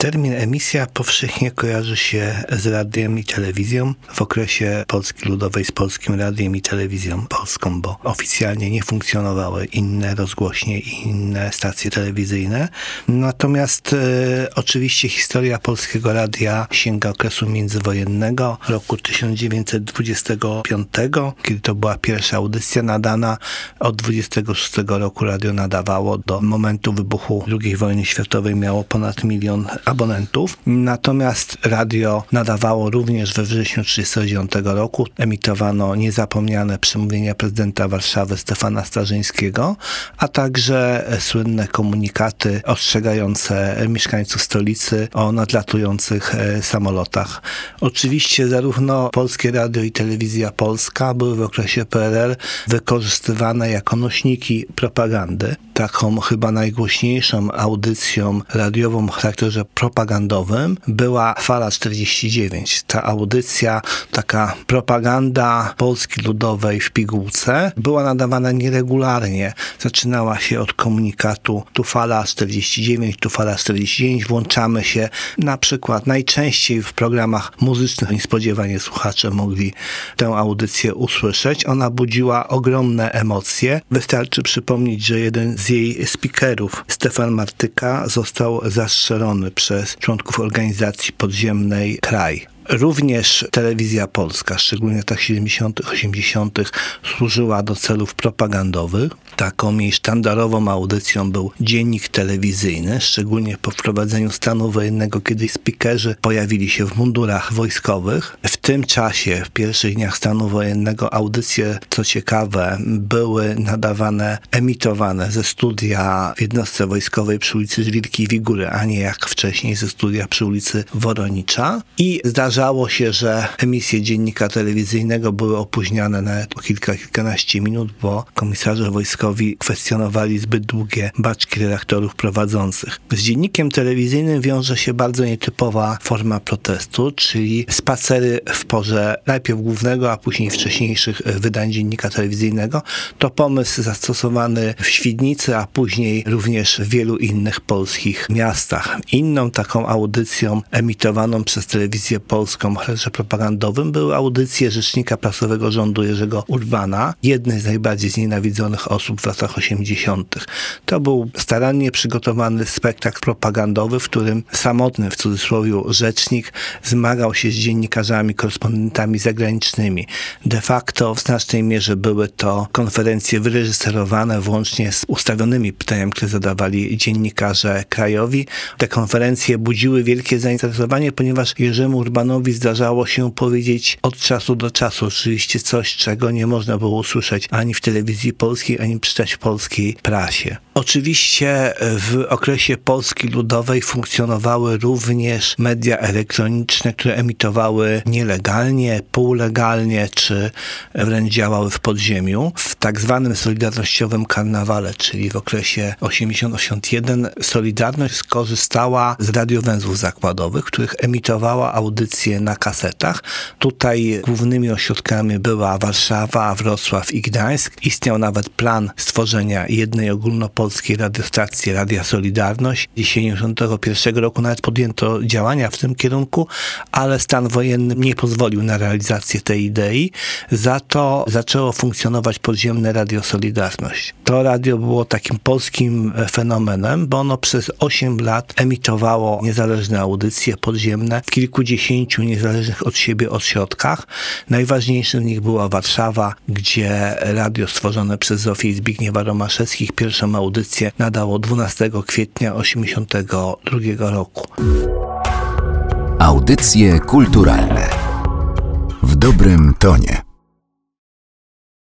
Termin emisja powszechnie kojarzy się z radiem i telewizją w okresie Polski Ludowej z Polskim Radiem i Telewizją Polską, bo oficjalnie nie funkcjonowały inne rozgłośnie i inne stacje telewizyjne. Natomiast e, oczywiście historia Polskiego Radia sięga okresu międzywojennego, roku 1925, kiedy to była pierwsza audycja nadana. Od 26 roku radio nadawało do momentu wybuchu II wojny światowej miało ponad milion abonentów. Natomiast radio nadawało również we wrześniu 1939 roku. Emitowano niezapomniane przemówienia prezydenta Warszawy Stefana Starzyńskiego, a także słynne komunikaty ostrzegające mieszkańców stolicy o nadlatujących e, samolotach. Oczywiście zarówno Polskie Radio i Telewizja Polska były w okresie PRL wykorzystywane jako nośniki propagandy. Taką chyba najgłośniejszą audycją radiową o charakterze propagandowym była Fala 49. Ta audycja, taka propaganda Polski Ludowej w pigułce, była nadawana nieregularnie. Zaczynała się od komunikatu tu Fala 49, tu Fala 49. Włączamy się na przykład najczęściej w programach muzycznych. Niespodziewanie słuchacze mogli tę audycję usłyszeć. Ona budziła ogromne emocje. Wystarczy przypomnieć, że jeden z jej speakerów, Stefan Martyka, został zastrzelony przez przez członków organizacji podziemnej Kraj. Również telewizja polska, szczególnie w latach 70., 80., służyła do celów propagandowych. Taką jej sztandarową audycją był dziennik telewizyjny, szczególnie po wprowadzeniu stanu wojennego, kiedy speakerzy pojawili się w mundurach wojskowych. W tym czasie, w pierwszych dniach stanu wojennego, audycje, co ciekawe, były nadawane, emitowane ze studia w jednostce wojskowej przy ulicy Żwirki Wigury, a nie jak wcześniej ze studia przy ulicy Woronicza. I zdarza Zdarzało się, że emisje dziennika telewizyjnego były opóźniane nawet o kilka, kilkanaście minut, bo komisarze wojskowi kwestionowali zbyt długie baczki redaktorów prowadzących. Z dziennikiem telewizyjnym wiąże się bardzo nietypowa forma protestu, czyli spacery w porze najpierw głównego, a później wcześniejszych wydań dziennika telewizyjnego. To pomysł zastosowany w Świdnicy, a później również w wielu innych polskich miastach. Inną taką audycją emitowaną przez telewizję polską polską charakterze propagandowym były audycje rzecznika prasowego rządu Jerzego Urbana, jednej z najbardziej znienawidzonych osób w latach 80. To był starannie przygotowany spektakl propagandowy, w którym samotny w cudzysłowie rzecznik zmagał się z dziennikarzami, korespondentami zagranicznymi. De facto w znacznej mierze były to konferencje wyreżyserowane włącznie z ustawionymi pytaniami, które zadawali dziennikarze krajowi. Te konferencje budziły wielkie zainteresowanie, ponieważ Jerzemu Urbanowi zdarzało się powiedzieć od czasu do czasu oczywiście coś, czego nie można było usłyszeć ani w telewizji polskiej, ani w polskiej prasie. Oczywiście w okresie Polski Ludowej funkcjonowały również media elektroniczne, które emitowały nielegalnie, półlegalnie, czy wręcz działały w podziemiu. W tak zwanym Solidarnościowym Karnawale, czyli w okresie 80-81 Solidarność skorzystała z radiowęzłów zakładowych, których emitowała audycje na kasetach. Tutaj głównymi ośrodkami była Warszawa, Wrocław i Gdańsk. Istniał nawet plan stworzenia jednej ogólnopolskiej polskiej radiostacji Radia Solidarność. Jesienią 1991 roku nawet podjęto działania w tym kierunku, ale stan wojenny nie pozwolił na realizację tej idei. Za to zaczęło funkcjonować podziemne Radio Solidarność. To radio było takim polskim fenomenem, bo ono przez 8 lat emitowało niezależne audycje podziemne w kilkudziesięciu niezależnych od siebie ośrodkach. Najważniejszym z nich była Warszawa, gdzie radio stworzone przez Zofię Zbigniewa Romaszewskich pierwszą audycję audycję nadało 12 kwietnia 1982 roku. Audycje kulturalne w dobrym tonie.